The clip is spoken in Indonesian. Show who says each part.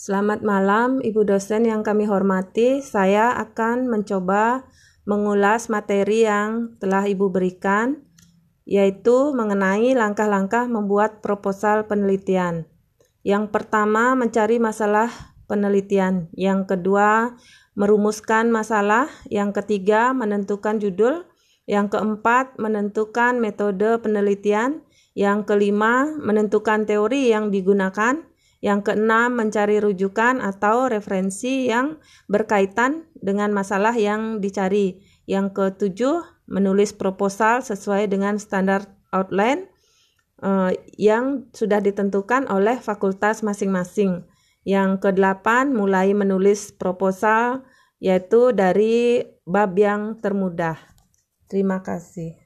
Speaker 1: Selamat malam, Ibu dosen yang kami hormati. Saya akan mencoba mengulas materi yang telah Ibu berikan, yaitu mengenai langkah-langkah membuat proposal penelitian. Yang pertama, mencari masalah penelitian. Yang kedua, merumuskan masalah. Yang ketiga, menentukan judul. Yang keempat, menentukan metode penelitian. Yang kelima, menentukan teori yang digunakan. Yang keenam, mencari rujukan atau referensi yang berkaitan dengan masalah yang dicari. Yang ketujuh, menulis proposal sesuai dengan standar outline uh, yang sudah ditentukan oleh fakultas masing-masing. Yang kedelapan, mulai menulis proposal yaitu dari bab yang termudah. Terima kasih.